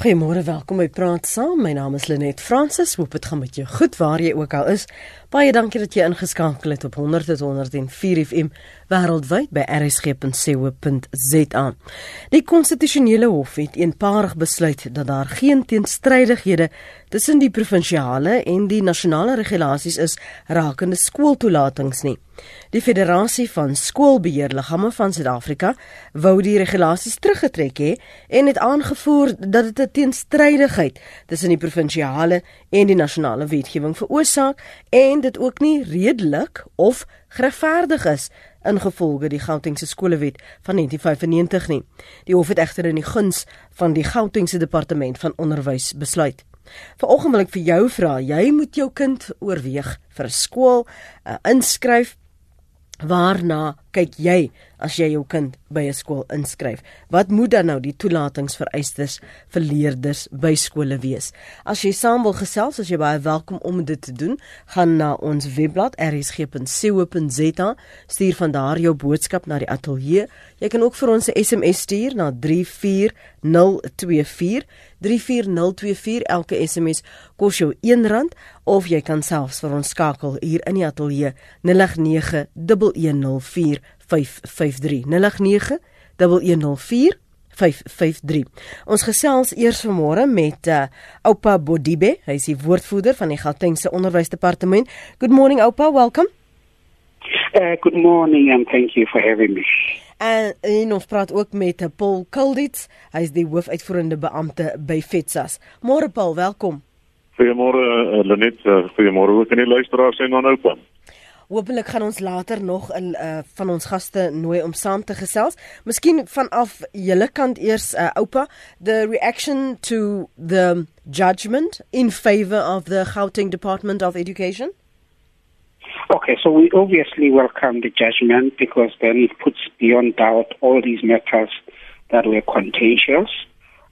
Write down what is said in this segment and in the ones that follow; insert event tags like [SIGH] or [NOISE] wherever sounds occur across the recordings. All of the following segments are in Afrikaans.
Goeiemôre, welkom by Praat Saam. My naam is Lenet Fransis. Hoop dit gaan met jou goed waar jy ook al is. Baie dankie dat jy ingeskakel het op 100.104 FM wêreldwyd by rsg.co.za. Die konstitusionele hof het eenparig besluit dat daar geen teenstrydighede tussen die provinsiale en die nasionale regulasies is rakende skooltoelatings nie. Die Federasie van Skoolbeheerliggame van Suid-Afrika wou die regulasies teruggetrek hê en het aangevoer dat dit 'n teenstrydigheid tussen die provinsiale en die nasionale wetgewing veroorsaak en dit ook nie redelik of geregverdig is ingevolge die Gautengse skolewet van 1995 nie. Die hof het egter in die guns van die Gautengse departement van onderwys besluit. Vanoggend wil ek vir jou vra, jy moet jou kind oorweeg vir 'n skool, uh, inskryf Waarna kyk jy as jy jou kind by 'n skool inskryf? Wat moet dan nou die toelatingsvereistes vir leerders by skole wees? As jy saam wil gesels, as jy baie welkom om dit te doen, gaan na ons webblad rsg.co.za, stuur van daar jou boodskap na die ateljee. Jy kan ook vir ons 'n SMS stuur na 34024. 34024 elke SMS kos jou R1 of jy kan selfs vir ons skakel hier in die ateljee 0891104553 0891104553 Ons gesels eers vanmôre met uh, Oupa Bodibe, hy is die woordvoerder van die Gautengse Onderwysdepartement. Good morning Oupa, welcome. Uh, good morning and thank you for having me. En, en ons praat ook met Paul Kulditz. Hy is die hoofuitvoerende beampte by FETSAS. Môre Paul, welkom. Goeiemôre uh, Lenet, uh, goeiemôre ook aan die luisteraars en aan Oupa. Hoopelik gaan ons later nog uh, van ons gaste nooi om saam te gesels. Miskien vanaf julle kant eers uh, Oupa, the reaction to the judgment in favor of the Gauteng Department of Education? Okay, so we obviously welcome the judgment because then it puts beyond doubt all these matters that were contentious.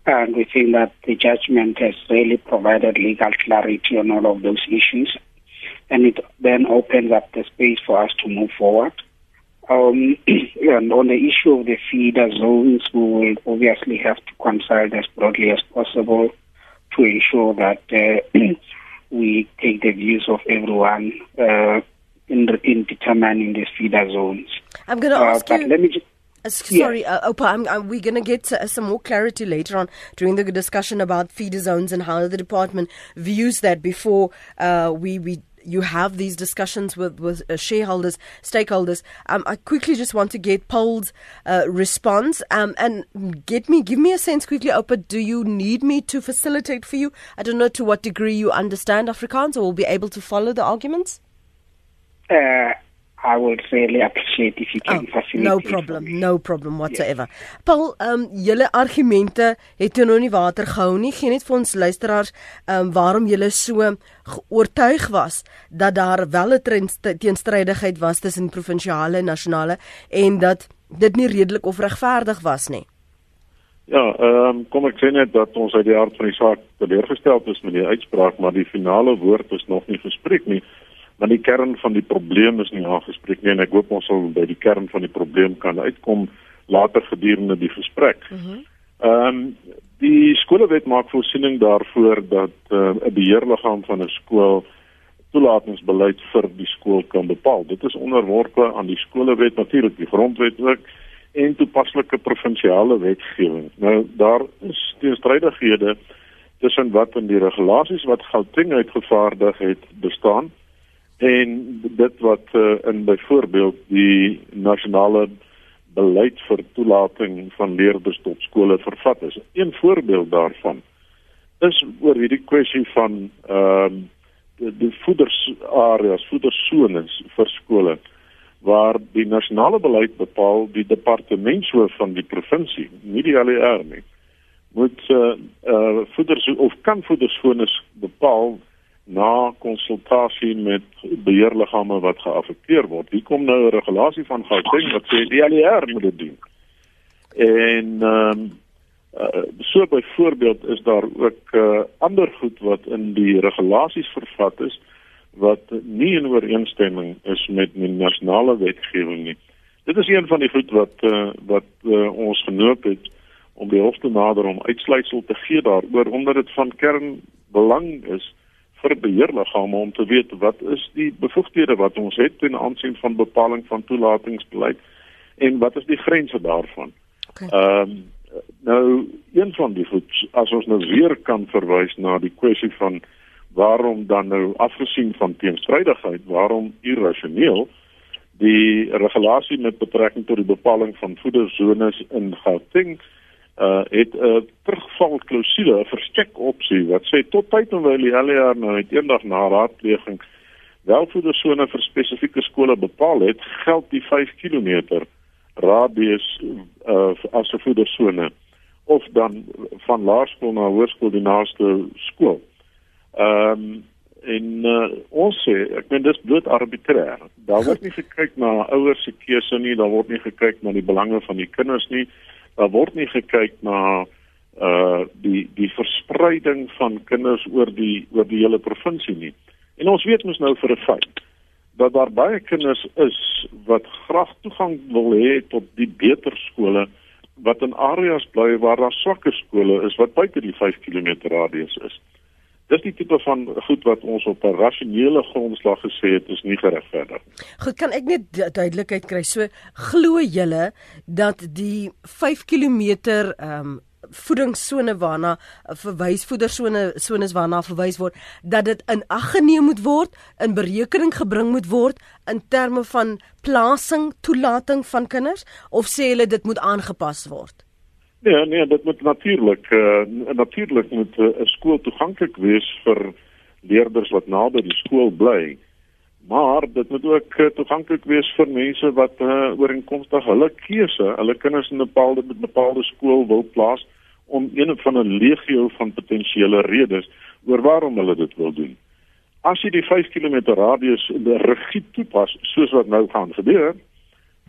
And we think that the judgment has really provided legal clarity on all of those issues. And it then opens up the space for us to move forward. Um, [CLEARS THROAT] and on the issue of the feeder zones, we will obviously have to consult as broadly as possible to ensure that uh, [CLEARS THROAT] we take the views of everyone uh, in, in determining the feeder zones. I'm going to Uh, ask you let me just Uh, sorry, uh, Opa, I'm, I'm, we're going to get uh, some more clarity later on during the discussion about feeder zones and how the department views that before uh, we, we you have these discussions with, with uh, shareholders, stakeholders. Um, I quickly just want to get Paul's uh, response um, and get me, give me a sense quickly, Opa, do you need me to facilitate for you? I don't know to what degree you understand Afrikaans or will be able to follow the arguments. uh, I would really appreciate if you can facilitate. no problem, no problem whatsoever. Paul, ehm um, julle argumente het toe nou nie water gehou nie. Geen net vir ons luisteraars ehm um, waarom julle so oortuig was dat daar wel 'n teenstrydigheid was tussen provinsiale en nasionale en dat dit nie redelik of regverdig was nie. Ja, ehm um, kom ek sê net dat ons uit die hart van die saak teleurgestel is met die uitspraak, maar die finale woord is nog nie gespreek nie. Maar die kern van die probleem is nie aangespreek nie en ek hoop ons sal by die kern van die probleem kan uitkom later gedurende die gesprek. Ehm um, die skoolwet maak voorsiening daarvoor dat uh, 'n beheerliggaam van 'n skool toelatingsbeleid vir die skool kan bepaal. Dit is onderworpe aan die skoolwet natuurlik, die grondwet ook en toepaslike provinsiale wetgewing. Nou daar is teenstrydighede tussen wat in die regulasies wat Gauteng uitgevaardig het bestaan en dit wat uh, in byvoorbeeld die nasionale beleid vir toelating van leerders tot skole vervat is. Een voorbeeld daarvan is oor hierdie kwessie van ehm uh, die, die voedersareas, voedersones vir skole waar die nasionale beleid bepaal die departementshoof van die provinsie, nie die LER nie, moet eh uh, uh, voeders of kan voedersones bepaal na konsultasie met beheerliggame wat geaffekteer word. Hier kom nou 'n regulasie van Gauteng wat sê die LER moet dit doen. En ehm um, uh, so byvoorbeeld is daar ook uh, ander goed wat in die regulasies vervat is wat nie in ooreenstemming is met die nasionale wetgewing nie. Dit is een van die goed wat uh, wat uh, ons genoop het om die hof te nader om uitsluitsel te gee daaroor omdat dit van kernbelang is vir beheerliggame om te weet wat is die bevoegdhede wat ons het ten aansien van bepaling van toelatingsbeleid en wat is die grense daarvan. Ehm okay. um, nou een van die goed as ons nou weer kan verwys na die kwessie van waarom dan nou afgesien van teenstrydigheid, waarom irrasioneel die regulasie met betrekking tot die bepaling van voederzones in Gauteng uh het 'n uh, terugval klousule, 'n verstek opsie wat sê tot tyd en wyl die LER nou net eendag na raadpleging wel voedersone vir spesifieke skole bepaal het, geld die 5 km radius uh as 'n voedersone of dan van laerskool na hoërskool die naaste skool. Ehm um, en uh, ons sê ek meen dis bloot arbitrêr. Daar word nie gekyk na ouers se keuse nie, daar word nie gekyk na die belange van die kinders nie. Daar word nie gekyk na uh die die verspreiding van kinders oor die oor die hele provinsie nie. En ons weet mos nou vir 'n feit dat daar baie kinders is wat graag toegang wil hê tot die beter skole wat in areas bly waar daar swakker skole is wat buite die 5 km radius is. Dis die tipe van goed wat ons op 'n rasionele grondslag gesê het is nie geregverdig. Goed, kan ek net duidelikheid kry? So glo julle dat die 5 km ehm um, voedingssone waarna verwys voedersone sones waarna verwys word dat dit in ag geneem moet word, in berekening gebring moet word in terme van plasing toelating van kinders of sê hulle dit moet aangepas word? Nee, nee, dit moet natuurlik uh, natuurlik moet eh, 'n uh, skool toeganklik wees vir leerders wat naby die skool bly. Maar dit moet ook uh, toeganklik wees vir mense wat uh, ooreenkomstig hulle keuse, hulle kinders in 'n bepaalde bepaalde skool wil plaas om een van 'n legio van potensiële redes oor waarom hulle dit wil doen. As jy die 5 km radius regie toepas soos wat nou gaan gebeur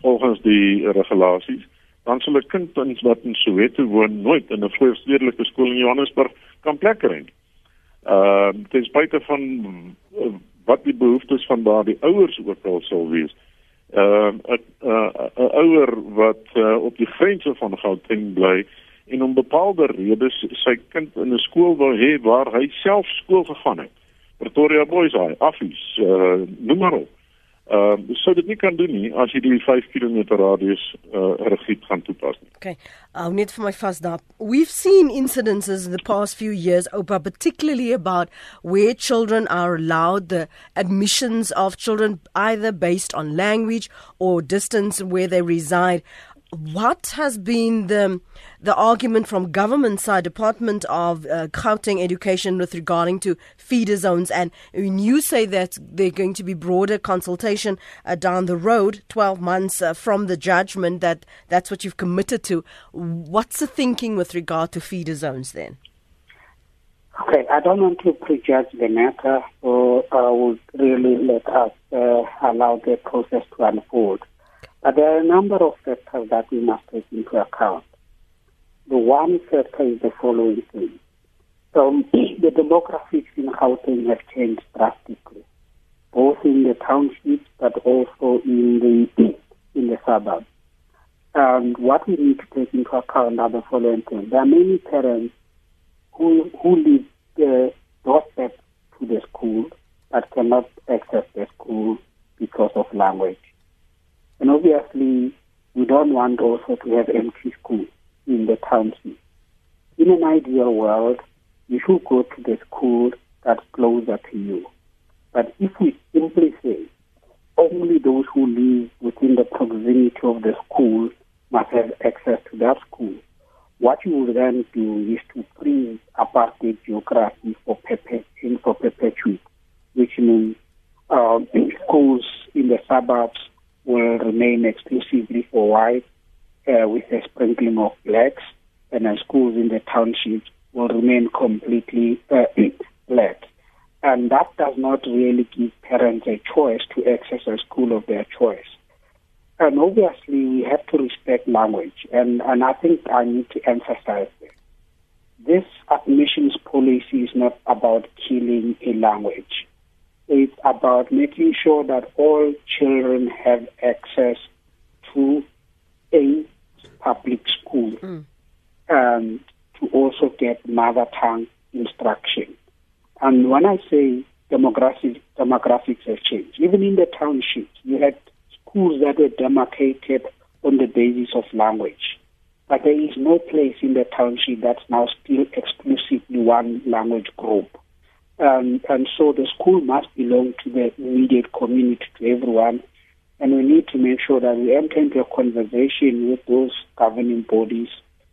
volgens die regulasies dan sal 'n kind wat in Soweto woon nooit in 'n voorstedelike skool in Johannesburg kan plek kry. Ehm uh, ten spyte van uh, wat die behoeftes van daardie ouers ook al sal wees. Ehm uh, 'n uh, ouer wat uh, op die grense van Gauteng bly en om bepaalde redes sy kind in 'n skool wil hê waar hy self skool gegaan het. Pretoria Boys High, Affies, uh, noem maar op. Ehm uh, sou dit nie kan doen nie as jy die 5 km radius uh, regie gaan toepas nie. Okay. I'll need for my first up. We've seen incidences in the past few years, Opa, particularly about where children are allowed the admissions of children either based on language or distance where they reside what has been the the argument from government side department of uh, education with regarding to feeder zones and when you say that they're going to be broader consultation uh, down the road 12 months uh, from the judgment that that's what you've committed to what's the thinking with regard to feeder zones then Okay, I don't want to prejudge the matter, so I would really let us uh, allow the process to unfold. But there are a number of factors that we must take into account. The one factor is the following thing. So [CLEARS THROAT] the demographics in Gauteng have changed drastically, both in the townships but also in the [CLEARS THROAT] in the suburbs. And what we need to take into account are the following things. There are many parents who who live the doorstep to the school but cannot access the school because of language. And obviously, we don't want also to have empty schools in the township. In an ideal world, you should go to the school that's closer to you. But if we simply say only those who live within the proximity of the school must have access to that school, what you will then do is to freeze apartheid geography for, perpet- for perpetuity, which means uh, [CLEARS THROAT] schools in the suburbs will remain exclusively for white uh, with a sprinkling of blacks, and uh, schools in the townships will remain completely uh, [CLEARS THROAT] black. And that does not really give parents a choice to access a school of their choice. And obviously, we have to respect language, and, and I think I need to emphasize this. This admissions policy is not about killing a language it's about making sure that all children have access to a public school. Mm. um, to also get mother tongue instruction. And when I say demographic, demographics have changed, even in the townships, you had schools that were demarcated on the basis of language. But there is no place in the township that's now still exclusively one language group. Um, and so the school must belong to the immediate community, to everyone. And we need to make sure that we enter into a conversation with those governing bodies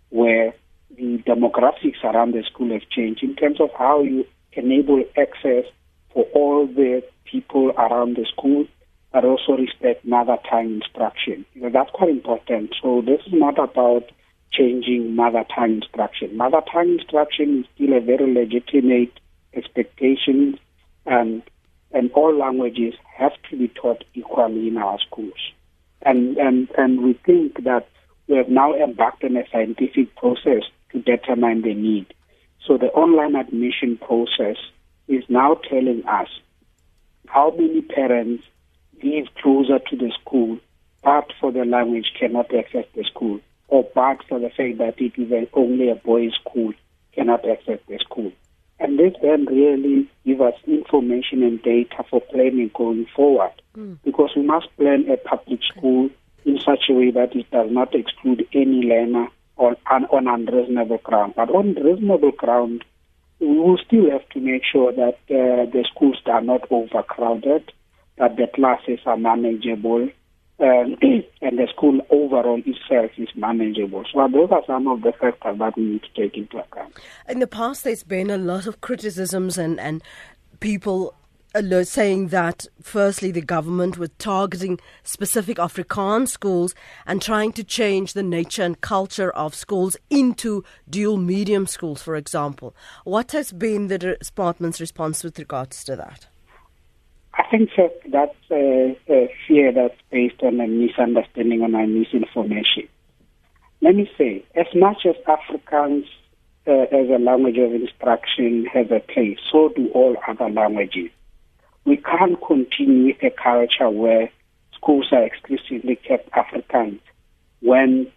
where the demographics around the school have changed in terms of how you enable access for all the people around the school, but also respect mother tongue instruction. You know, that's quite important. So this is not about changing mother tongue instruction. Mother tongue instruction is still a very legitimate expectation and and all languages have to be taught equally in our schools. And and and we think that we have now embarked on a scientific process to determine the need. So the online admission process is now telling us how many parents live closer to the school, but for the language cannot access the school, or but for the fact that it is only a boys' school cannot access the school. And this then really give us information and data for planning going forward. Mm. Because we must plan a public school in such a way that it does not exclude any learner on, on unreasonable ground. But on reasonable ground, we will still have to make sure that uh, the schools are not overcrowded, that the classes are manageable, um, [CLEARS THROAT] and the school overall itself is manageable. So those are some of the factors that we need to take into account. In the past, there's been a lot of criticisms and, and people saying that firstly the government was targeting specific Afrikaans schools and trying to change the nature and culture of schools into dual medium schools, for example. What has been the department's response with regards to that? I think that that's a, a fear that's based on a misunderstanding and a misinformation. Let me say, as much as Afrikaans uh, as a language of instruction has a place, so do all other languages we can't continue a culture where schools are exclusively kept Afrikaans when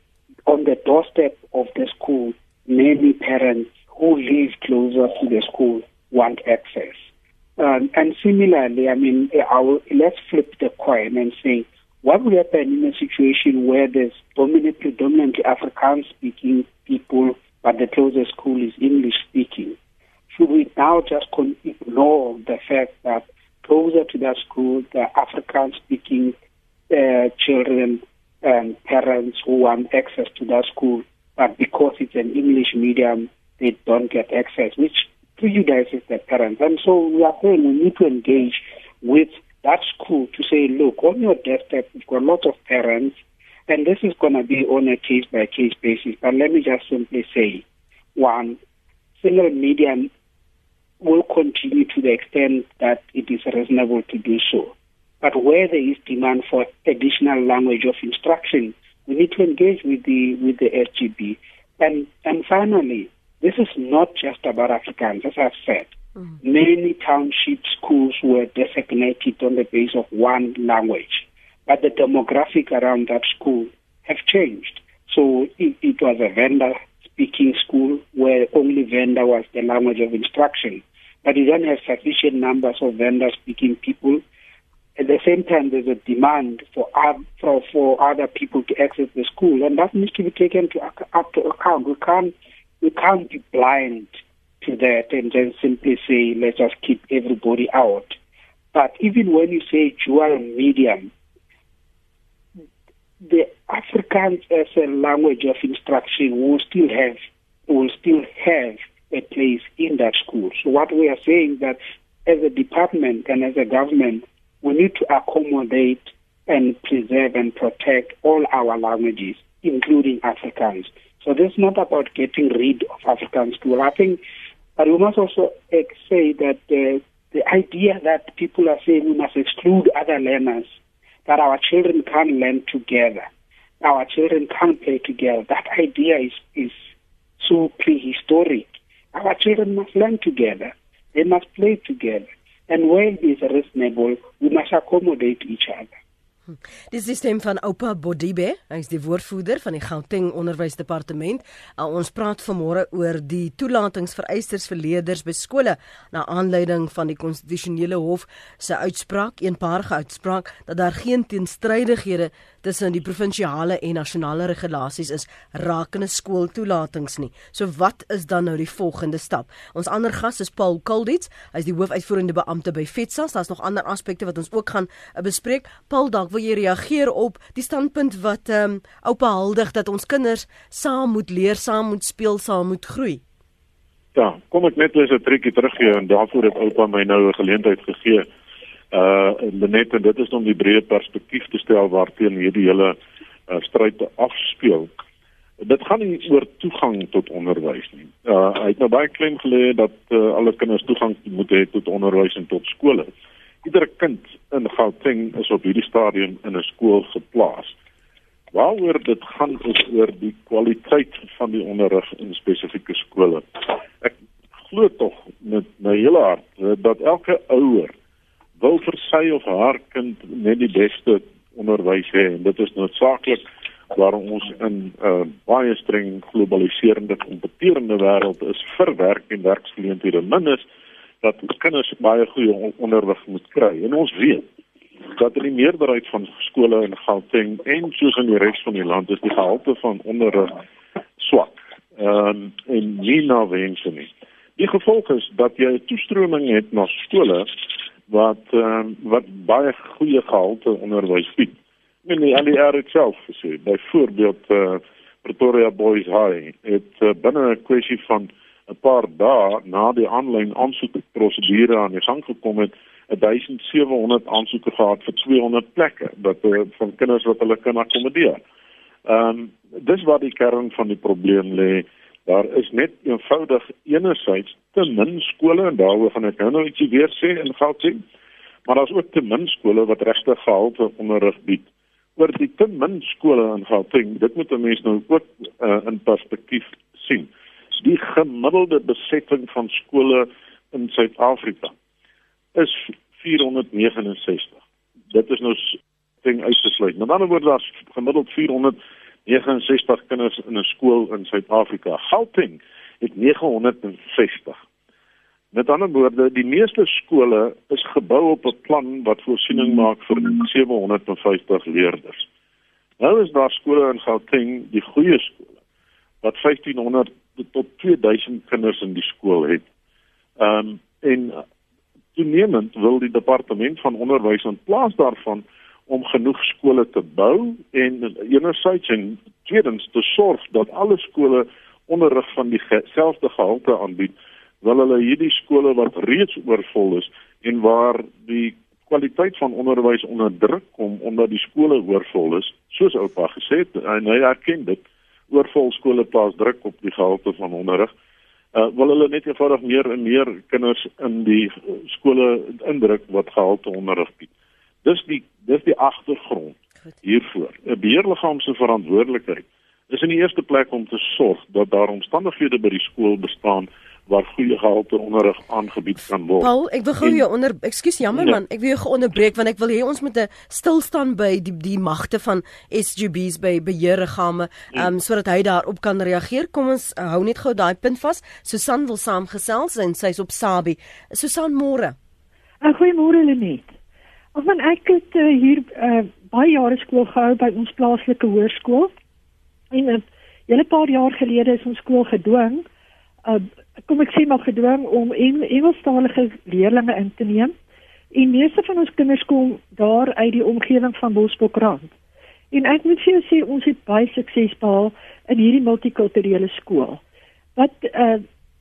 on the doorstep of the school, many parents who live closer to the school want access. Um, and similarly, I mean, will, let's flip the coin and say, what would happen in a situation where there's dominant, predominantly Afrikaans speaking people, but the closest school is English speaking? Should we now just ignore the fact that closer to that school, the African speaking uh, children and parents who want access to that school, but because it's an English medium, they don't get access, which prejudices the parents. And so we are saying we need to engage with that school to say, look, on your doorstep, we've got lots of parents, and this is going to be on a case by case basis. But let me just simply say, one, single medium will continue to the extent that it is reasonable to do so. But where there is demand for additional language of instruction, we need to engage with the with the SGB. And and finally, this is not just about Africans, as I've said. Mm-hmm. Many township schools were designated on the basis of one language, but the demographic around that school have changed. So it, it was a Venda speaking school where only Venda was the language of instruction but you don't have sufficient numbers of Venda speaking people. At the same time, there's a demand for, for, for other people to access the school, and that needs to be taken to, up to account. We can't, we can't be blind to that and then simply say, let's just keep everybody out. But even when you say dual medium, the Afrikaans as a language of instruction will still have will still have a place in that school. So what we are saying that as a department and as a government, we need to accommodate and preserve and protect all our languages, including Afrikaans. So this is not about getting rid of Afrikaans school. I think, but we must also say that uh, the idea that people are saying we must exclude other learners, that our children can't learn together, our children can't play together, that idea is, is so prehistoric. Our children must learn together. They must play together. And where it is reasonable, we must accommodate each other. Die sisteem van Oupa Bodibe, hy is die woordvoerder van die Gauteng Onderwysdepartement. Uh, ons praat vanmôre oor die toelatingsvereistes vir leerders by skole na aanleiding van die konstitusionele hof se uitspraak, eenparige uitspraak dat daar geen teenstrydighede tussen die provinsiale en nasionale regulasies is rakende skooltoelatings nie. So wat is dan nou die volgende stap? Ons ander gas is Paul Kulditz, hy is die hoofuitvoerende beampte by FETSA. Daar's nog ander aspekte wat ons ook gaan uh, bespreek. Paul, dalk wil jy reageer op die standpunt wat ehm um, oupa huldig dat ons kinders saam moet leer, saam moet speel, saam moet groei? Ja, kom ek net eens 'n trikkie teruggee en daarvoor het oupa my nou 'n geleentheid gegee uh net en dit is om die breë perspektief te stel waarteen hierdie hele uh, stryd te afspeel. Dit gaan nie oor toegang tot onderwys nie. Uh hy het nou baie klein gelê dat uh, alle kinders toegang moet hê tot onderwys en tot skole. Iedere kind in Gauteng is op hierdie stadium in 'n skool geplaas. Waaroor dit gaan is oor die kwaliteit van die onderrig in spesifieke skole. Ek glo tog met my hele hart dat elke ouer wil vir sy of haar kind net die beste onderwys hê en dit is noodsaaklik waar ons in 'n uh, baie streng globaliserende kompeterende wêreld is vir werk en werksgeleenthede min is dat kinders baie goeie onderwys moet kry en ons weet dat in die meerderheid van skole in Gauteng en soos in die res van die land is die gehalte van onderrig swak. Ehm um, en nie na wense nie. Die gevolg is dat jy 'n toestroming het na skole wat uh, wat baie goeie gehalte onderwys bied. En die LER self gesê, byvoorbeeld uh, Pretoria Boys High het uh, binne 'n kwessie van 'n paar dae na die aanlyn aansoekprosedure aan die gang gekom het, 1700 aansoeke gehad vir 200 plekke wat uh, van kinders wat hulle kan akkommodeer. Ehm um, dis waar die kern van die probleem lê. Daar is net eenvoudig enerzijds te min skole en daaroor gaan ek nou nog ietsie weer sê in Gauteng. Maar daar's ook te min skole wat regtig gehalte onderrig bied. Oor die te min skole in Gauteng, dit moet 'n mens nou ook uh, in perspektief sien. Die gemiddelde besetting van skole in Suid-Afrika is 469. Dit is nou ding uitgesluit. Met ander woorde daar's gemiddeld 469 kinders in 'n skool in Suid-Afrika. Gauteng het 960. Met ander woorde, die meeste skole is gebou op 'n plan wat voorsiening maak vir 750 leerders. Nou is daar skole in Gauteng, die goeie skole, wat 1500 tot 2000 kinders in die skool het. Ehm um, en toenemend wil die departement van onderwys in plaas daarvan om genoeg skole te bou en enerzijds en tweedens te sorg dat alle skole onderrig van dieselfde gehalte aanbied wil hulle hierdie skole wat reeds oorvol is en waar die kwaliteit van onderwys onder druk kom omdat die skole oorvol is soos oupa gesê het en hy erken dit oorvol skole plaas druk op die gehalte van onderrig uh, wil hulle net eenvoudig meer en meer kinders in die skole indruk wat gehalte onderrig bied. Dis die dis die agtergrond hiervoor. 'n beheerliggaam se verantwoordelikheid is in die eerste plek om te sorg dat daar omstandighede by die skool bestaan waar goeie gehalte onderrig aangebied kan word. Paul, ek wil gou jou onder ekskuus jammer ja. man, ek wil jou geonderbreek want ek wil hê ons moet 'n stilstaan by die die magte van SGBs by beheerliggame, ja. um sodat hy daarop kan reageer. Kom ons uh, hou net gou daai punt vas. Susan wil saamgesels en sy's op Sabi. Susan môre. Uh, Goeiemôre Lenet. Ons van ek het uh, hier uh, baie jare skool gehou by ons plaaslike hoërskool. En 'n uh, hele paar jaar gelede is ons skool gedwing uh, kom ek sê maar gedwing om Eng Engelstalige leerders in te neem. En meeste van ons kinders kom daar uit die omgewing van Bosbokrand. En ek moet vir jou sê ons het baie sukses behaal in hierdie multikulturele skool. Wat uh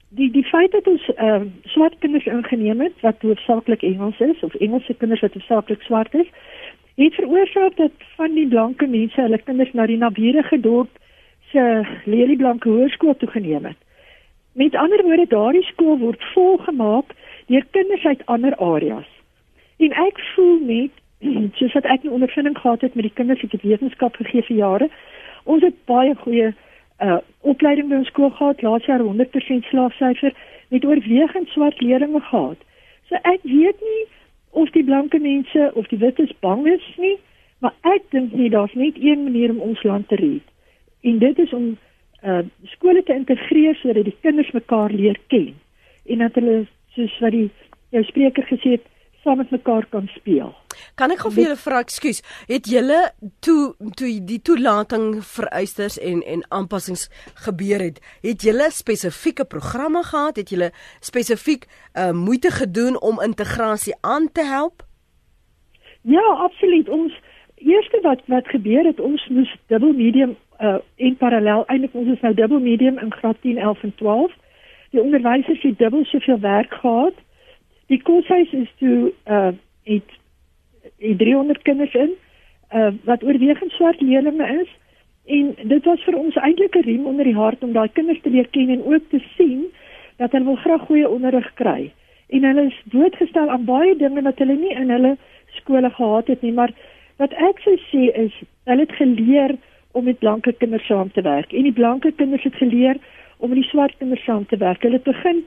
die die feit dat ons uh swart kinders ingeneem het wat hoofsaaklik Engels is of Engelse kinders wat hoofsaaklik swart is, het veroorsaak dat van die blanke mense hulle kinders na die naburige dorp se lelie blanke hoërskool toe geneem het. Met ander woorde, daardie skool word volgemaak deur kinders uit ander areas. En ek voel net [CLEARS THROAT] soos wat ek 'n ondervinding gehad het met die kinders wat wetenskap gegee vir jare, ons het baie goeie uh opleiding by ons skool gehad, laas jaar 100% slaagsyfer met oorwegend swart leerders gehad. So ek weet nie of die blanke mense of die wites bang is nie Maar ek dink nie daar's net een manier om ons land te red. En dit is om uh skole te integreer sodat die kinders mekaar leer ken en dat hulle soos wat die jou spreker gesê het saam met mekaar kan speel. Kan ek gou vir julle vra, ekskuus, het julle toe toe die toelating vereisters en en aanpassings gebeur het, het julle spesifieke programme gehad? Het julle spesifiek uh moeite gedoen om integrasie aan te help? Ja, absoluut. Ons eerste wat wat gebeur het, ons moes dubbel medium uh in parallel eintlik ons is nou dubbel medium in graad 10, 11 en 12. Die onderwysers het dubbel soveel werk gehad. Die koshuis is toe uh het, het 300 kinders in uh wat oorwegend swart leerlinge is en dit was vir ons eintlik 'n riem onder die hart om daai kinders te leer ken en ook te sien dat hulle wil graag goeie onderrig kry. En hulle is blootgestel aan baie dinge wat hulle nie in hulle skole gehad het nie, maar wat ek sou sê is hulle het geleer om met blanke kinders saam te werk en die blanke kinders het geleer om met die swart kinders saam te werk. Hulle het begin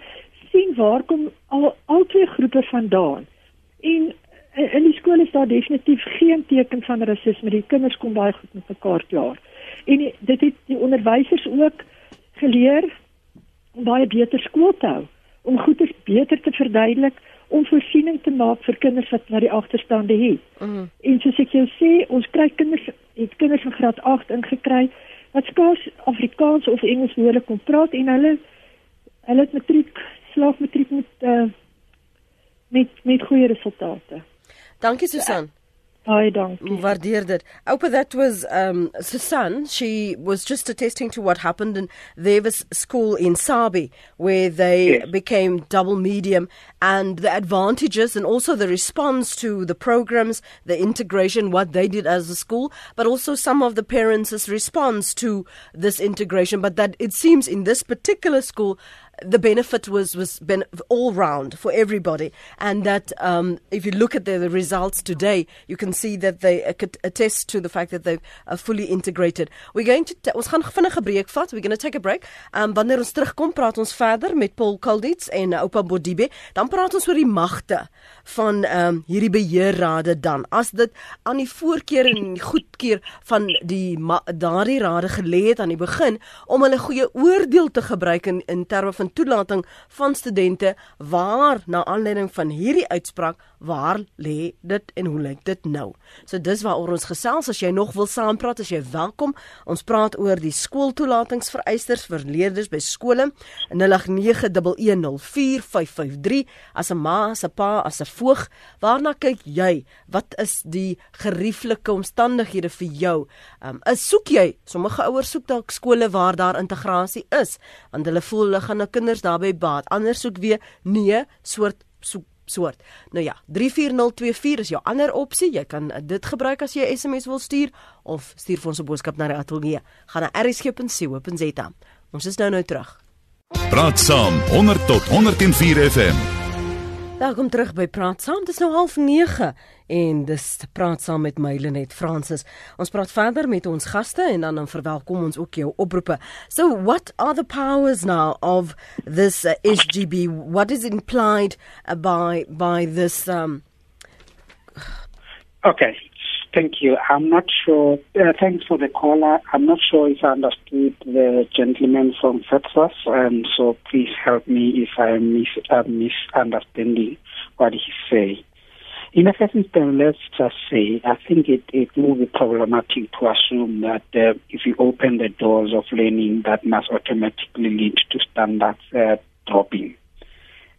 sien waar kom al al twee groepe vandaan. En in die skool is daar definitief geen teken van rasisme. Die kinders kom baie goed met mekaar klaar. En die, dit het die onderwysers ook geleer om baie beter skool te hou, om goeie beter te verduidelik om voorsiening te maak vir kinders wat wat die agterstande het. Mm. En soos ek jou sê, ons kry kinders, het kinders van graad 8 ingekry wat skaars Afrikaans of Engels woorde kon praat en hulle hulle het matriek slaag matriek met uh, met met goeie resultate. Dankie Susan. Ja. Baie dankie. Waardeer dit. Oupa that was um Susan. She was just attesting to what happened in Davis School in Sabi where they yes. became double medium and the advantages and also the response to the programs, the integration what they did as a school, but also some of the parents' response to this integration but that it seems in this particular school the benefit was was ben- all round for everybody, and that um, if you look at the, the, results today, you can see that they attest to the fact that they are fully integrated. We're going to ons gaan vinnige breek vat. We're going to take a break. Um wanneer ons terugkom, praat ons verder met Paul Kalditz en Oupa Bodibe. Dan praat ons oor die magte van um hierdie beheerrade dan. As dit aan die voorkeur en goedkeur van die daardie rade gelê het aan die begin om hulle goeie oordeel te gebruik in in terme van toelating van studente waar na aanleiding van hierdie uitspraak waar lê dit en hoe lyk dit nou? So dis waaroor ons gesels. As jy nog wil saampraat as jy welkom. Ons praat oor die skooltoelatingsvereisters vir leerders by skole 0891104553. As 'n ma as 'n pa as 'n voog waarna kyk jy wat is die gerieflike omstandighede vir jou um, is soek jy sommige ouers soek dalk skole waar daar integrasie is want hulle voel hulle gaan 'n kinders daarbey baat. Anders soek weer nee soort soek soort. Nou ja, 34024 is jou ander opsie. Jy kan dit gebruik as jy 'n SMS wil stuur of stuur vir ons 'n boodskap na die ateljee. Gaan na rsg.co.za. Ons is nou nou terug. Praat saam 100 tot 104 FM. Welkom terug by Praat Saam. Dit is nou 09:30 en dis Praat Saam met my Lenet Fransis. Ons praat verder met ons gaste en dan dan verwelkom ons ook jou oproepe. So what are the powers now of this uh, SGB? What is implied uh, by by this um Okay. Thank you. I'm not sure. Uh, thanks for the caller. I'm not sure if I understood the gentleman from Fetsas, and so please help me if I miss uh, misunderstanding what he's saying. In the first instance, let's just say I think it, it will be problematic to assume that uh, if you open the doors of learning, that must automatically lead to standards uh, dropping.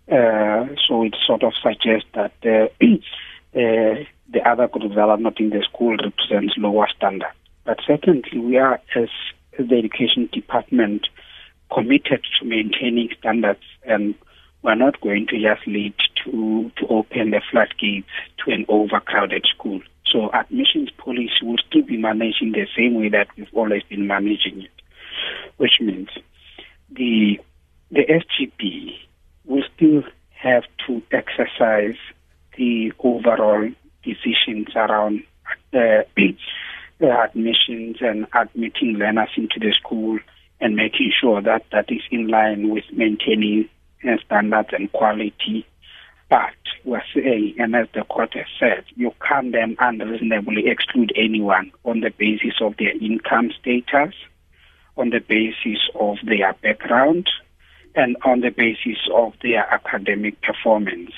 Uh, so it sort of suggests that uh, [CLEARS THROAT] the other groups that are not in the school represents lower standard. But secondly, we are, as the education department, committed to maintaining standards and we're not going to just lead to, to open the floodgates to an overcrowded school. So admissions policy will still be managed in the same way that we've always been managing it, which means the the SGP will still have to exercise the overall decisions around uh, [CLEARS THROAT] uh, admissions and admitting learners into the school and making sure that that is in line with maintaining uh, standards and quality But we're saying, and as the court has said, you can't then unreasonably exclude anyone on the basis of their income status, on the basis of their background, and on the basis of their academic performance.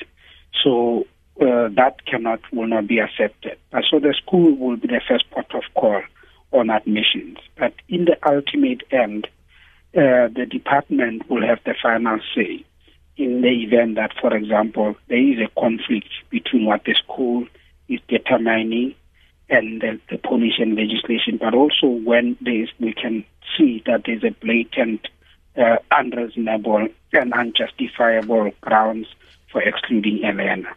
So uh, that cannot will not be accepted. Uh, so the school will be the first port of call on admissions. But in the ultimate end, uh, the department will have the final say in the event that, for example, there is a conflict between what the school is determining and the, the and legislation, but also when there is, we can see that there's a blatant, uh, unreasonable and unjustifiable grounds for excluding Elena.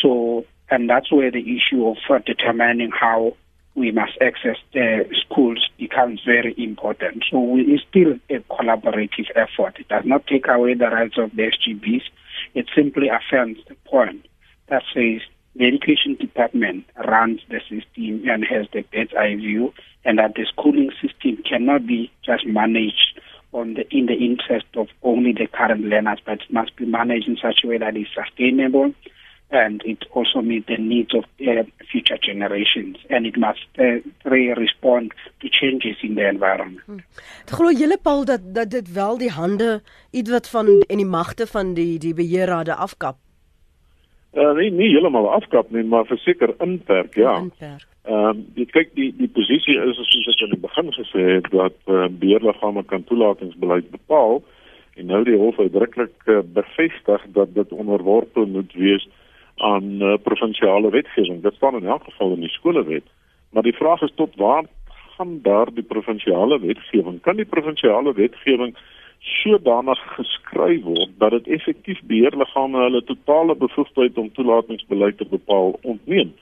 So, and that's where the issue of uh, determining how we must access the schools becomes very important. So it's still a collaborative effort. It does not take away the rights of the SGBs. It simply affirms the point that says the education department runs the system and has the bird's eye view, and that the schooling system cannot be just managed on the in the interest of only the current learners, but must be managed in such a way that is sustainable and it also meet the needs of uh, future generations and it must uh, respond to changes in the environment. Hmm. Glo julle Paul dat dat dit wel die hande ietwat van en die magte van die die beheerrade afkap. Uh, nee, nie heeltemal afkap nie, maar verseker inperk, ja. Inperk. Ehm um, jy kyk die die posisie is soos ek in die begin gesê het dat uh, beheerliggame kan toelatingsbeleid bepaal en nou die hof uitdruklik uh, bevestig dat dit onderworpe moet wees aan uh, provinsiale wetgewing. Dit staan in elk geval in die skolewet. Maar die vraag is tot waar gaan daar die provinsiale wetgewing? Kan die provinsiale wetgewing sodanig geskryf word dat dit effektief beheerliggame hulle totale bevoegdheid om toelatingsbeleid te bepaal ontneem?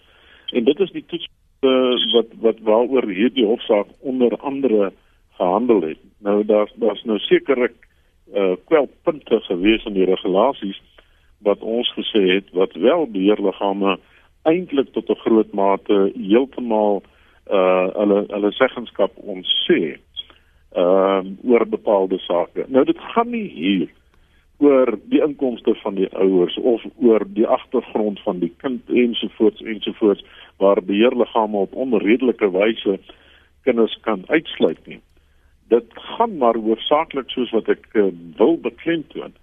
En dit is die toets uh, wat wat waaroor hierdie hofsaak onder andere gehandel het. Nou daar's daar's nou sekerlik uh kwelpunte gewees in die regulasies wat ons gesê het wat wel beheerliggame eintlik tot 'n groot mate heeltemal uh hulle hulle seggenskap ons sê ehm uh, oor bepaalde sake. Nou dit gaan nie hier oor die inkomste van die ouers of oor die agtergrond van die kind ensovoorts ensovoorts waar beheerliggame op onredelike wyse kinders kan uitsluit nie. Dit gaan maar hoofsaaklik soos wat ek uh, wil beklemtoon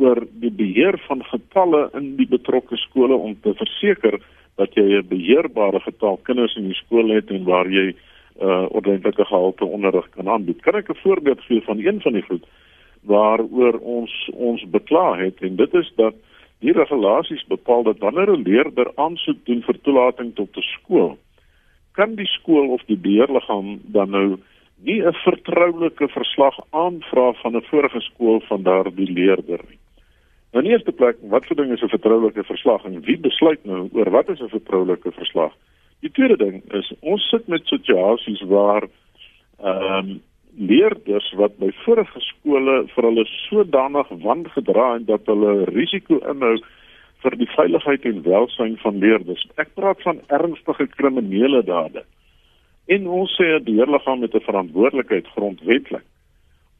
oor die beheer van getalle in die betrokke skole om te verseker dat jy 'n beheerbare getal kinders in die skool het en waar jy uh ordentlike gehalte onderrig kan aanbied. Kan ek 'n voorbeeld gee van een van die goed waaroor ons ons bekla het en dit is dat die regulasies bepaal dat wanneer 'n leerder aansoek doen vir toelating tot 'n skool, kan die skool of die beheerliggaam dan nou nie 'n vertroulike verslag aanvra van 'n vorige skool van daardie leerder nie. Nou in eerste plek, wat vir ding is 'n vertroulike verslag en wie besluit nou oor wat is 'n vertroulike verslag? Die tweede ding is ons sit met situasies waar ehm um, leerders wat by vorige skole vir hulle sodanig wangedra en dat hulle risiko inhou vir die veiligheid en welstand van leerders. Ek praat van ernstige kriminele dade. En ons sê die leerliggaam het 'n verantwoordelikheid grondwetlik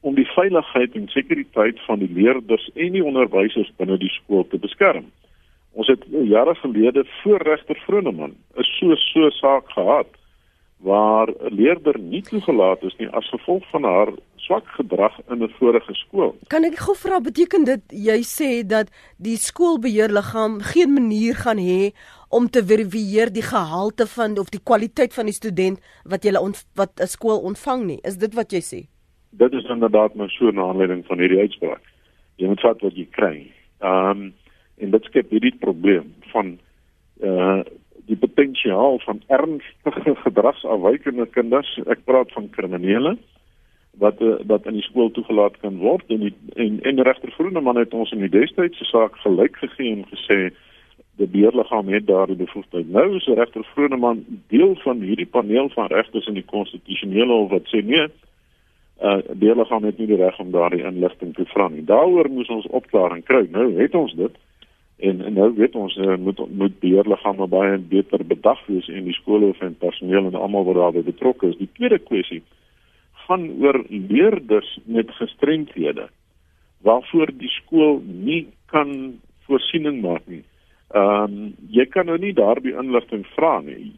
om die veiligheid en sekuriteit van die leerders en die onderwysers binne die skool te beskerm. Ons het jare gelede voor regter Vroneman 'n so so saak gehad waar 'n leerder nie toegelaat is nie as gevolg van haar swak gedrag in 'n vorige skool. Kan ek gou vra beteken dit jy sê dat die skoolbeheerliggaam geen manier gaan hê om te verifieer die gehalte van of die kwaliteit van die student wat jy wat 'n skool ontvang nie. Is dit wat jy sê? Dit is inderdaad maar so 'n aanleiding van hierdie uitspraak. Jy moet vat wat jy kry. Ehm um, en dit skep hierdie probleem van uh die potensiaal van ernstige gedragsafwykende kinders. Ek praat van kriminele wat uh, wat in die skool toegelaat kan word en die, en en regter Groeneman het ons in die destydse saak gelyk gegee en gesê die beheerliggaam het daardie bevoegdheid. Nou is regter Groeneman deel van hierdie paneel van regters in die konstitusionele hof wat sê nee, uh die liggaam het nie die reg om daardie inligting te vra nie. Daaroor moes ons opklaring kry. Nou het ons dit. En, en nou weet ons uh, moet moet beheerliggame baie beter bedag wees in die skole en personeel en almal wat daarbey betrokke is. Die tweede kwessie gaan oor leerders met gestremthede waarvoor die skool nie kan voorsiening maak nie Ehm um, jy kan nou nie daardie inligting vra nie.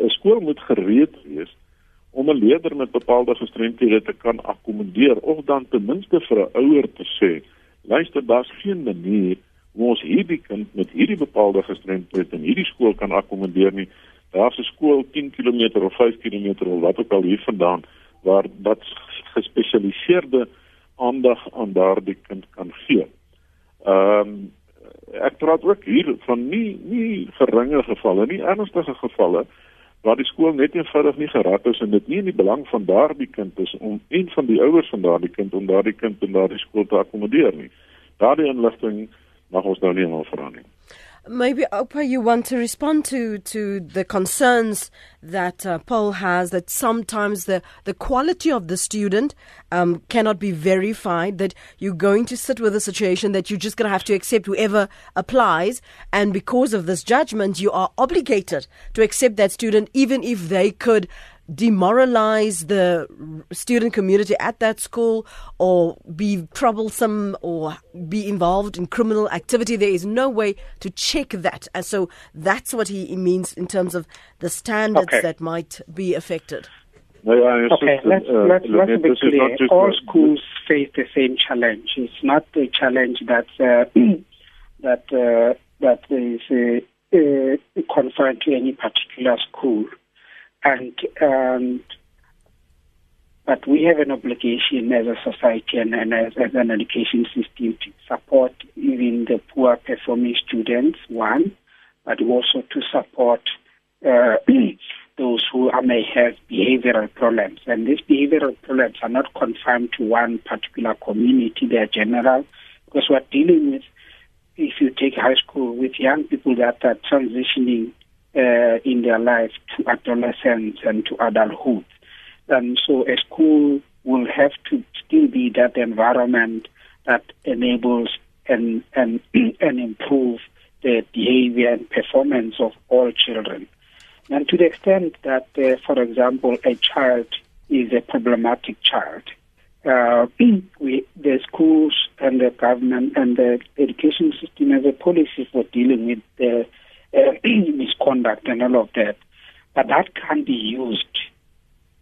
'n Skool moet gereed om 'n leerder met bepaalde gestremthede te kan akkommodeer of dan ten minste vir 'n ouer te sê, luister, daar's geen manier hoe ons hierdie kind met hierdie bepaalde gestremdheid in hierdie skool kan akkommodeer nie. Daar's 'n skool 10 km of 5 km of wat ook al hier vandaan waar wat gespesialiseerde aandag aan daardie kind kan gee. Ehm um, ek praat ook hier van nie nie geringe gevalle, nie ernstige gevalle waar die skool net eenvoudig nie gerad is en dit nie in die belang van daardie kind is om een van die ouers van daardie kind om daardie kind in daardie skool te akkommodeer nie. Daardie inligting mag ons nou nie helemaal verander. Maybe Opa, you want to respond to to the concerns that uh, Paul has that sometimes the the quality of the student um, cannot be verified. That you're going to sit with a situation that you're just going to have to accept whoever applies, and because of this judgment, you are obligated to accept that student, even if they could demoralize the student community at that school or be troublesome or be involved in criminal activity. There is no way to check that. And so that's what he means in terms of the standards okay. that might be affected. okay, let's, uh, let's, let's be clear. All schools face the same challenge. It's not a challenge that uh, [CLEARS THROAT] that uh, that is uh, uh, confined to any particular school and um, but we have an obligation as a society and, and as, as, an education system to support even the poor performing students, one, but also to support uh, [CLEARS THROAT] those who may have behavioral problems. And these behavioral problems are not confined to one particular community, they are general, because we're dealing with, if you take high school, with young people that are transitioning uh, in their life to adolescence and to adulthood. And so a school will have to still be that environment that enables and, and, [CLEARS THROAT] and improve the behavior and performance of all children. And to the extent that, uh, for example, a child is a problematic child, uh, [CLEARS THROAT] we, the schools and the government and the education system has a policy for dealing with the uh, [CLEARS THROAT] misconduct and all of that. But that can be used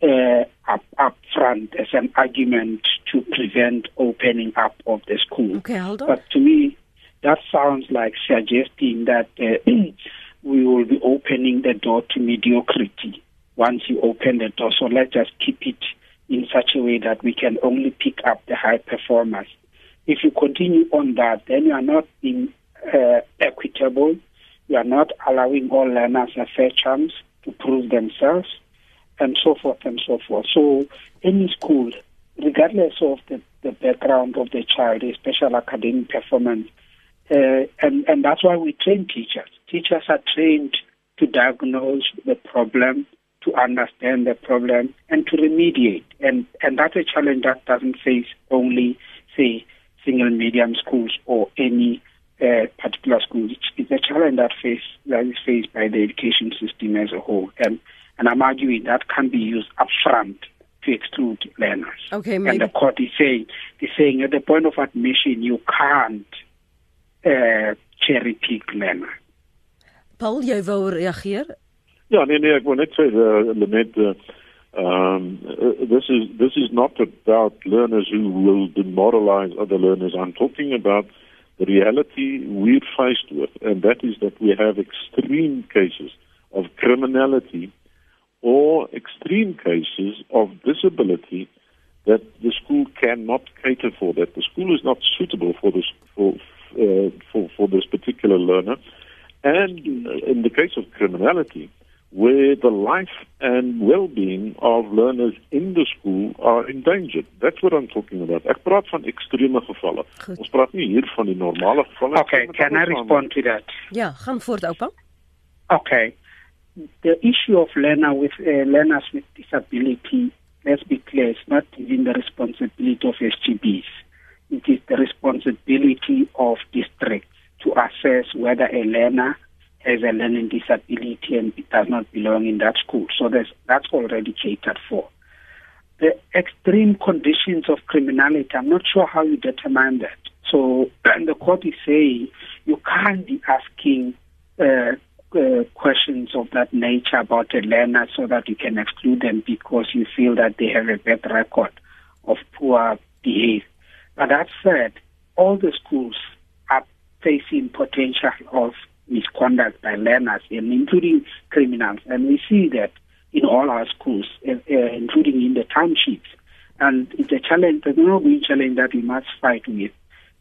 uh, up, up front as an argument to prevent opening up of the school. Okay, hold on. But to me, that sounds like suggesting that uh, [CLEARS THROAT] we will be opening the door to mediocrity once you open the door. So let's just keep it in such a way that we can only pick up the high performers. If you continue on that, then you are not being uh, equitable we are not allowing all learners a fair chance to prove themselves, and so forth and so forth. So, any school, regardless of the, the background of the child, a special academic performance, uh, and, and that's why we train teachers. Teachers are trained to diagnose the problem, to understand the problem, and to remediate. And, and that's a challenge that doesn't face only, say, single medium schools or any uh, particular schools. It's, a challenge that face that is faced by the education system as a whole, and and I'm arguing that can be used upfront to exclude learners. Okay, maybe. and the court is saying is saying at the point of admission you can't uh, cherry pick learners. Paul, jy wou reageer? Ja, nee nee, ek wou net sê uh, Lenet uh, um uh, this is this is not about learners who will demoralize other learners. I'm talking about the reality we're faced with, and that is that we have extreme cases of criminality or extreme cases of disability that the school cannot cater for, that the school is not suitable for this for uh, for, for this particular learner. And in the case of criminality, where the life and well-being of learners in the school are endangered. That's what I'm talking about. Ek praat van ekstreme gevalle. Goed. Ons praat nie hier van die normale gevalle nie. Okay, can I respond to that? Ja, gaan voort, oupa. Okay. The issue of learner with uh, learners with disability, let's be clear, it's not within the responsibility of SGBs. It is the responsibility of districts to assess whether a learner has a learning disability and does not belong in that school. So that's already catered for. The extreme conditions of criminality, I'm not sure how you determine that. So, and the court is saying you can't be asking uh, uh, questions of that nature about a learner so that you can exclude them because you feel that they have a bad record of poor behavior. But that said, all the schools are facing potential of misconduct by learners, and including criminals, and we see that in all our schools, uh, including in the townships. And it's a challenge, the ongoing challenge that we must fight with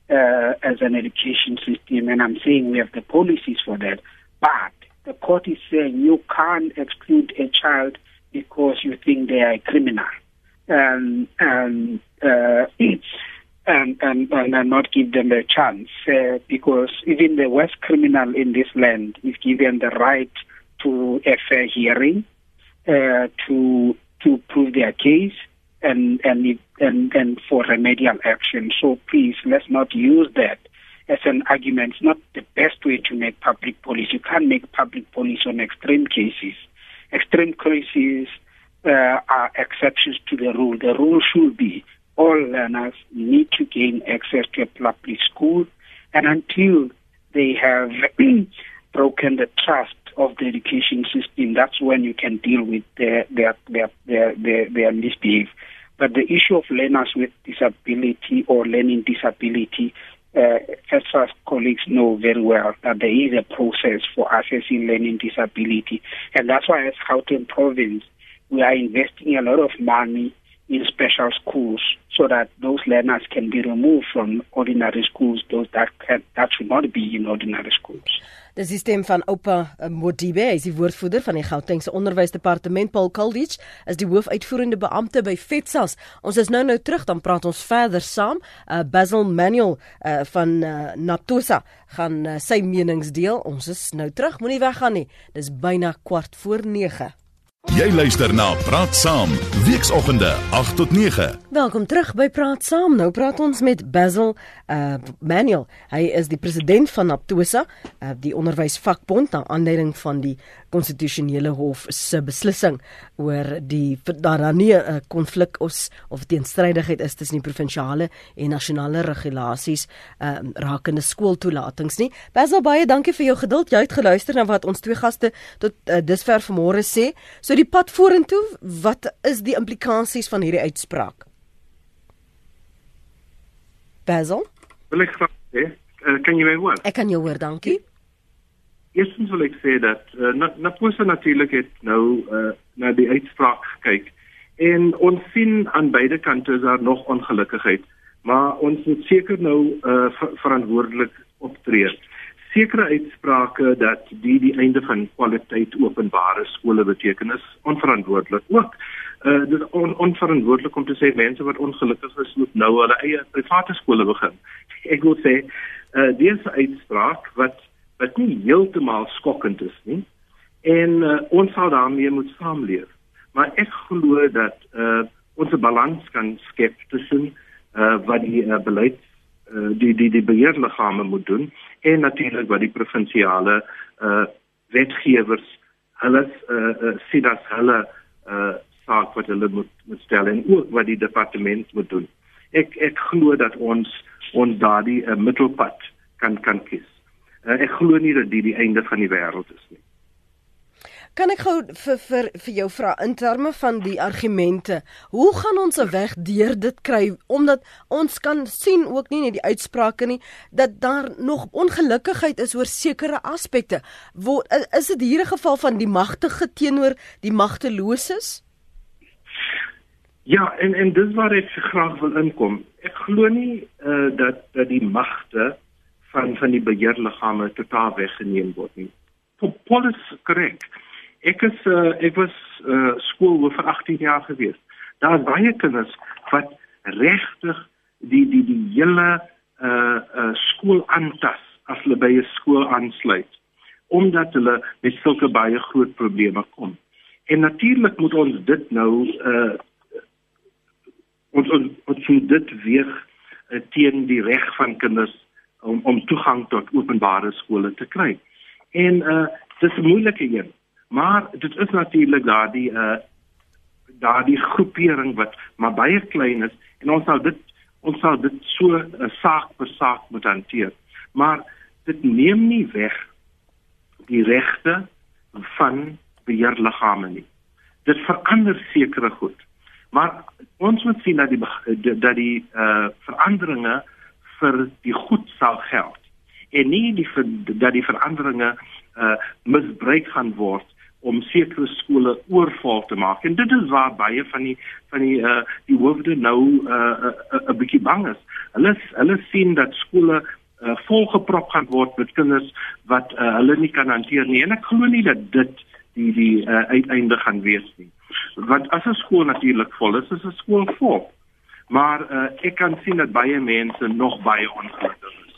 uh, as an education system. And I'm saying we have the policies for that. But the court is saying you can't exclude a child because you think they are a criminal. Um, and, uh, and, and, and not give them a chance uh, because even the worst criminal in this land is given the right to a fair hearing, uh, to to prove their case, and and and and for remedial action. So please, let's not use that as an argument. It's not the best way to make public policy. You can't make public policy on extreme cases. Extreme cases uh, are exceptions to the rule. The rule should be all learners need to gain access to a public school, and until they have [CLEARS THROAT] broken the trust of the education system, that's when you can deal with their their their their, their, their misbehavior. But the issue of learners with disability or learning disability, uh, as our colleagues know very well, that there is a process for assessing learning disability. And that's why as Gauteng province, we are investing a lot of money in special schools so that those learners can be removed from ordinary schools, those that can, that should not be in ordinary schools. Dis die stem van Oupa eh, Modibe, hy is die woordvoerder van die Gautengse Onderwysdepartement. Paul Kaldich is die hoofuitvoerende beampte by FETSAS. Ons is nou nou terug, dan praat ons verder saam. Uh, Basil Manuel uh, van uh, Naptosa gaan uh, sy menings deel. Ons is nou terug, moenie weggaan nie. Dis byna kwart voor 9. Jy luister na Praat Saam, weekoggende 8 tot 9. Welkom terug by Praat Saam. Nou praat ons met Basil uh Manuel. Hy is die president van Aptosa, uh, die onderwysvakbond na aanleiding van die konstitusionele hof se beslissing oor die daar dan nie 'n konflik of of teenstrydigheid is tussen die provinsiale en nasionale regulasies uh rakende skooltoelatings nie. Basil baie dankie vir jou geduld. Jy het geluister na wat ons twee gaste tot uh, dusver vanmôre sê. So die pad vorentoe, wat is die implikasies van hierdie uitspraak? Basil? Wil ek graag sê, uh, kan jy my hoor? Ek kan jou hoor, dankie. Eerstens wil ek sê dat uh, Naposa natuurlik het nou uh, na die uitspraak gekyk en ons sien aan beide kante daar nog ongelukkigheid, maar ons moet seker nou uh, ver verantwoordelik optree. Sekere uitsprake dat die die einde van kwaliteit openbare skole beteken is onverantwoordelik ook. Uh dit is on, onverantwoordelik om te sê mense wat ongelukkig is moet nou hulle eie private skole begin. [LAUGHS] Ek wil sê uh dis uitspraak wat wat nie heeltemal skokkend is nie. En uh, ons sal daarmee moet saamleef. Maar ek glo dat uh ons 'n balans kan skep tussen uh wat die uh, beleid uh, die die die beheerliggame moet doen en natuurlik wat die provinsiale uh wetgewers hulle uh, uh sien as hulle uh saak wat hulle moet moet stel en ook wat die departement moet doen. Ek ek glo dat ons ons daardie uh, middelpad kan kan kies. Uh, ek glo nie dat dit die einde van die wêreld is nie. Kan ek gou vir vir vir jou vra in terme van die argumente, hoe gaan ons 'n weg deur dit kry omdat ons kan sien ook nie net die uitsprake nie dat daar nog ongelukkigheid is oor sekere aspekte. Word is dit hier 'n geval van die magtige teenoor die magteloses? Ja, en en dis waar ek graag wil inkom. Ek glo nie uh, dat dat die magte van van die beheerliggame totaal weggeneem word nie. Paul is korrek. Ek is uh, ek was uh, skool vir 18 jaar gewees. Daar's baie kinders wat regtig die die die hele uh uh skool aantas as hulle by 'n skool aansluit omdat hulle met sulke baie groot probleme kom. En natuurlik moet ons dit nou uh ons ons, ons dit weer uh, teen die reg van kinders om om toegang tot openbare skole te kry. En uh dis 'n moeilike een. Maar dit is natuurlik daardie uh daardie groepering wat maar baie klein is en ons sal dit ons sal dit so 'n saak per saak moet hanteer. Maar dit neem nie weg die regte van beheerliggame nie. Dit verander sekere goed. Maar ons moet sien dat die dat die uh veranderinge vir die goed sal geld en nie die dat die veranderinge uh misbruik gaan word om sekere skole oorval te maak en dit is waar baie van die van die uh die hoofde nou 'n uh, uh, uh, bietjie bang is. Hulle hulle sien dat skole uh, volgeprop gaan word met kinders wat uh, hulle nie kan hanteer nie en ek glo nie dat dit die die uh, uiteinde gaan wees nie. Want as 'n skool natuurlik vol is, is 'n skool vol. Maar uh, ek kan sien dat baie mense nog baie ongelukkig is.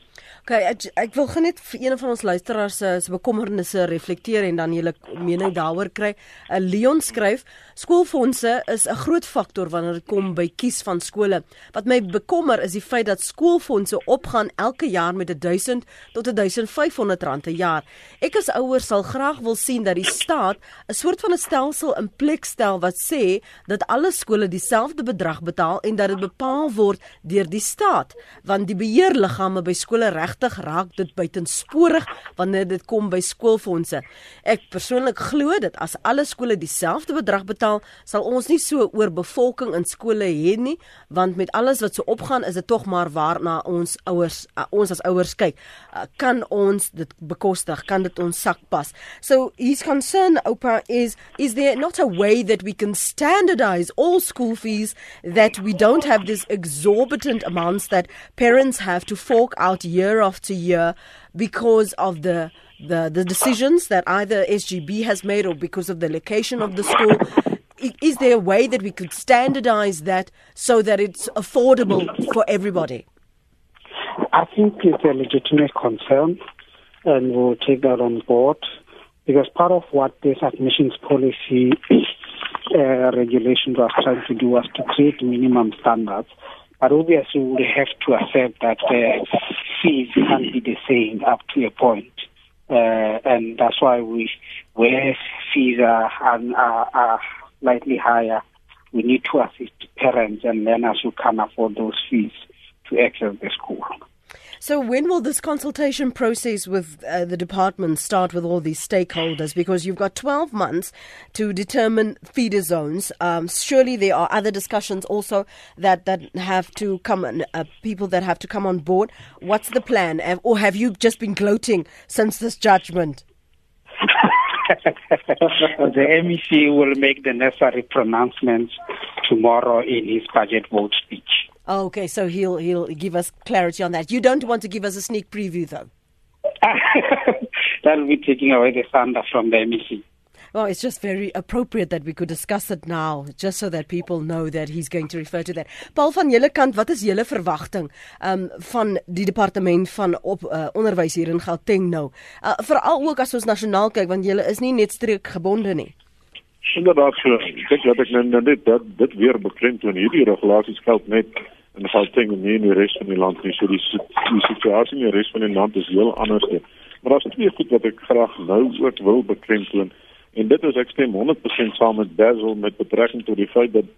Okay, ek, ek wil net vir een van ons luisteraars se se bekommernisse reflekteer en dan julle mening daaroor kry. uh, Leon skryf: Skoolfondse is 'n groot faktor wanneer dit kom by kies van skole. Wat my bekommer is die feit dat skoolfondse opgaan elke jaar met 1000 tot 1500 rand per jaar. Ek as ouer sal graag wil sien dat die staat 'n soort van 'n stelsel in plek stel wat sê dat alle skole dieselfde bedrag betaal en dat dit bepaal word deur die staat, want die beheerliggame by skole reg regtig raak dit buitensporig wanneer dit kom by skoolfondse. Ek persoonlik glo dat as alle skole dieselfde bedrag betaal, sal ons nie so oorbevolking in skole hê nie, want met alles wat so opgaan, is dit tog maar waarna ons ouers uh, ons as ouers kyk. Uh, kan ons dit bekostig? Kan dit ons sak pas? So his concern Opa is is there not a way that we can standardize all school fees that we don't have this exorbitant amounts that parents have to fork out year after year because of the the, the decisions that either SGB has made or because of the location of the school. Is there a way that we could standardize that so that it's affordable for everybody? I think it's a legitimate concern, and we'll take that on board because part of what this admissions policy [COUGHS] uh, was trying to do was to create minimum standards but obviously, we have to accept that uh, fees can't be the same up to a point. Uh, and that's why we, where fees are, are, are slightly higher, we need to assist parents and learners who can afford those fees to access the school. So, when will this consultation process with uh, the department start with all these stakeholders? Because you've got 12 months to determine feeder zones. Um, surely there are other discussions also that, that have to come, on, uh, people that have to come on board. What's the plan? Or have you just been gloating since this judgment? [LAUGHS] the MEC will make the necessary pronouncements tomorrow in his budget vote speech. Okay, so he'll he'll give us clarity on that. You don't want to give us a sneak preview, though. [LAUGHS] that will be taking away the thunder from the MEC. Well, it's just very appropriate that we could discuss it now, just so that people know that he's going to refer to that. Paul van julle kant, wat is julle verwagting um van die departement van op uh, onderwys hier in Gauteng nou? Uh, Veral ook as ons nasionaal kyk, want julle is nie net streekgebonde nie. Inderdaad, so, dink dat ek nou net dat dit weer beklemtoon hierdie regulasies geld net in Gauteng en nie in die res van die land nie. So die, die situasie in die res van die land is heel anders. Maar daar's twee goed wat ek graag nou ook wil beklemtoon. En dit is ek stem 100% saam met Basil met betrekking tot die feit dat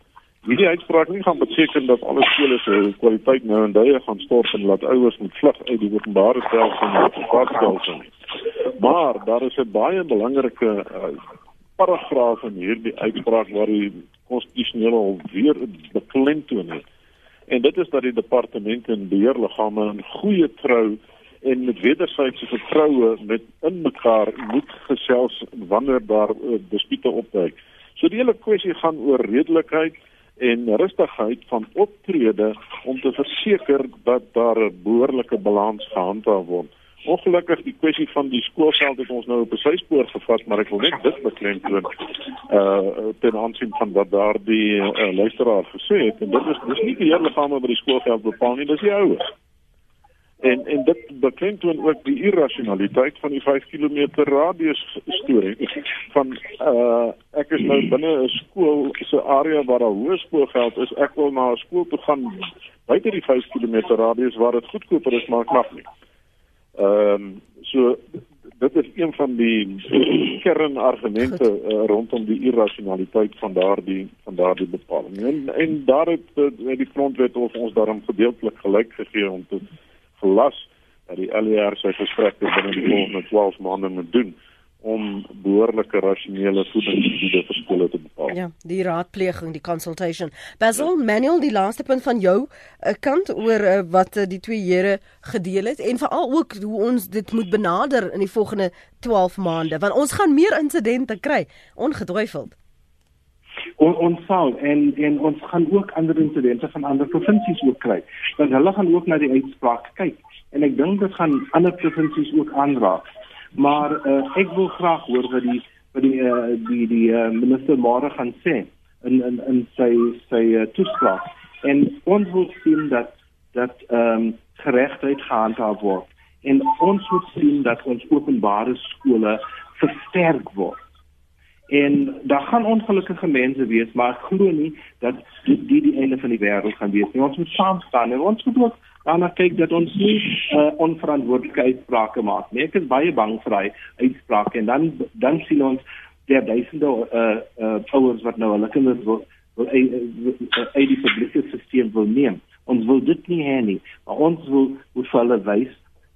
hierdie uitspraak nie gaan beteken dat alle skole se kwaliteit nou in duie gaan stort en laat ouers moet vlug uit die openbare stelsel en die private stelsel nie. Maar daar is 'n baie belangrike uh, paragraaf in hierdie uitspraak waar die konstitusionele hof weer beklemtoon het. En dit is dat die departemente en beheerliggame in goeie trou en met wederwysige vertroue met in mekaar moet gesels wanneer daar uh, dispute opduik. So die hele kwessie gaan oor redelikheid en rustigheid van optrede om te verseker dat daar 'n behoorlike balans gehandhaaf word. Ongelukkig die kwessie van die skoolveld het ons nou op 'n syspoor gevat, maar ek wil net dit beklemtoon uh ten aansien van wat daardie uh, luisteraar gesê het en dit is dis nie die hele liggaam by die skoolveld bepaal nie, dis die ouers. En en dit beklemtoon ook die irrasionaliteit van die 5 km radius storie van uh ek is nou binne 'n skool se area waar daar hoë skoolgeld is. Ek wil na 'n skool toe gaan buite die 5 km radius waar dit goedkoper is, maar ek mag nie. Ehm um, so dit is een van die [CLEARS THROAT] kernargumente uh, rondom die irrasionaliteit van daardie van daardie bepaling. En en daar het uh, die grondwet of ons daarom gedeeltelik gelyk gegee om te verlas dat die LER sy gesprekke binne die volgende 12 maande moet doen om behoorlike rasionele voedingsgebiede vir skole te bepaal. Ja, die raadpleging, die consultation. Basil ja. Manuel, die laaste punt van jou uh, kant oor uh, wat uh, die twee here gedeel het en veral ook hoe ons dit moet benader in die volgende 12 maande want ons gaan meer insidente kry, ongetwyfeld. On, ons sal en en ons gaan ook ander insidente van ander provinsies ook kry. Want hulle gaan ook na die uitspraak kyk en ek dink dit gaan ander provinsies ook aanraak maar uh, ek wil graag hoor wat die wat die uh, die die uh, minister môre gaan sê in in in sy sy uh, toespraak. En ons wil sien dat dat ehm um, geregtigheid gehandhaaf word. En ons moet sien dat ons openbare skole versterk word. En daar gaan ongelukkige mense wees maar ek glo nie dat dit die, die einde van die wêreld gaan wees nie. Ons moet saam staan en ons moet ook daarna kyk dat ons nie uh, onverantwoordelike uitsprake maak nie. Ek is baie bang vir daai uitsprake en dan dan sien ons der duisende uh uh ouers wat nou hulle kinders wil wil uit die publieke stelsel wil neem. Ons wil dit nie hê nie. Maar ons wil moet vir hulle wys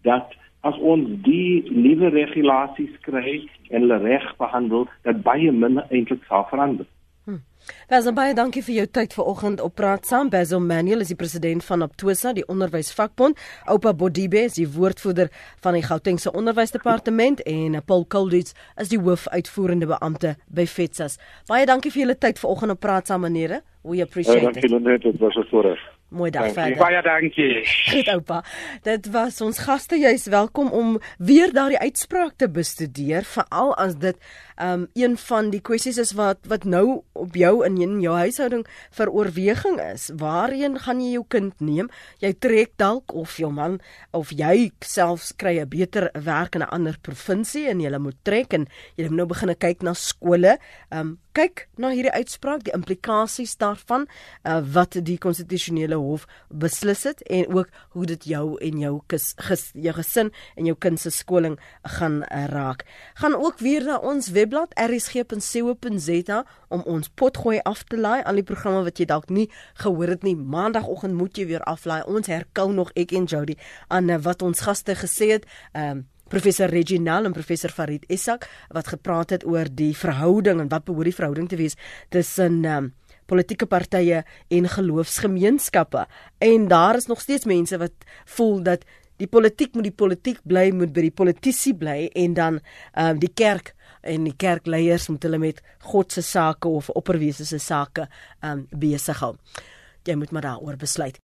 dat as ons die nuwe regulasies kry en hulle reg behandel, dat baie min eintlik sal verander. Basil baie dankie vir jou tyd vanoggend op praat saam. Basil Manuel is die president van Optosa, die onderwysvakbond. Oupa Bodibe is die woordvoerder van die Gautengse Onderwysdepartement en Paul Colditz is die hoofuitvoerende beampte by FETSAS. Baie dankie vir julle tyd vanoggend op praat saam meneere. We appreciate it. Dankie Lenet, dit was 'n voorreg. Mooi dag verder. Baie dankie. Goed oupa. Dit was ons gaste juis welkom om weer daardie uitspraak te bestudeer veral as dit um een van die kwessies is wat wat nou op jou in in jou huishouding vir oorweging is. Waarheen gaan jy jou kind neem? Jy trek dalk of jou man of jy selfs kry 'n beter werk in 'n ander provinsie en jy moet trek en jy moet nou begin kyk na skole. Um kyk na hierdie uitspraak, die implikasies daarvan, uh, wat die konstitusionele hof beslis het en ook hoe dit jou en jou kis, ges, jou gesin en jou kind se skoling gaan uh, raak. Gaan ook weer na ons web webblad rsg.co.za om ons potgooi af te laai al die programme wat jy dalk nie gehoor het nie. Maandagooggend moet jy weer aflaai. Ons herkou nog ek en Jody aan eh, wat ons gaste gesê het. Ehm um, professor Reginald en professor Farid Isak wat gepraat het oor die verhouding en wat behoort die verhouding te wees tussen um, politieke partye en geloofsgemeenskappe. En daar is nog steeds mense wat voel dat die politiek moet die politiek bly, moet by die politici bly en dan um, die kerk en die kerkleiers moet hulle met God se sake of opperwese se sake um besig hou. Jy moet maar daaroor besluit.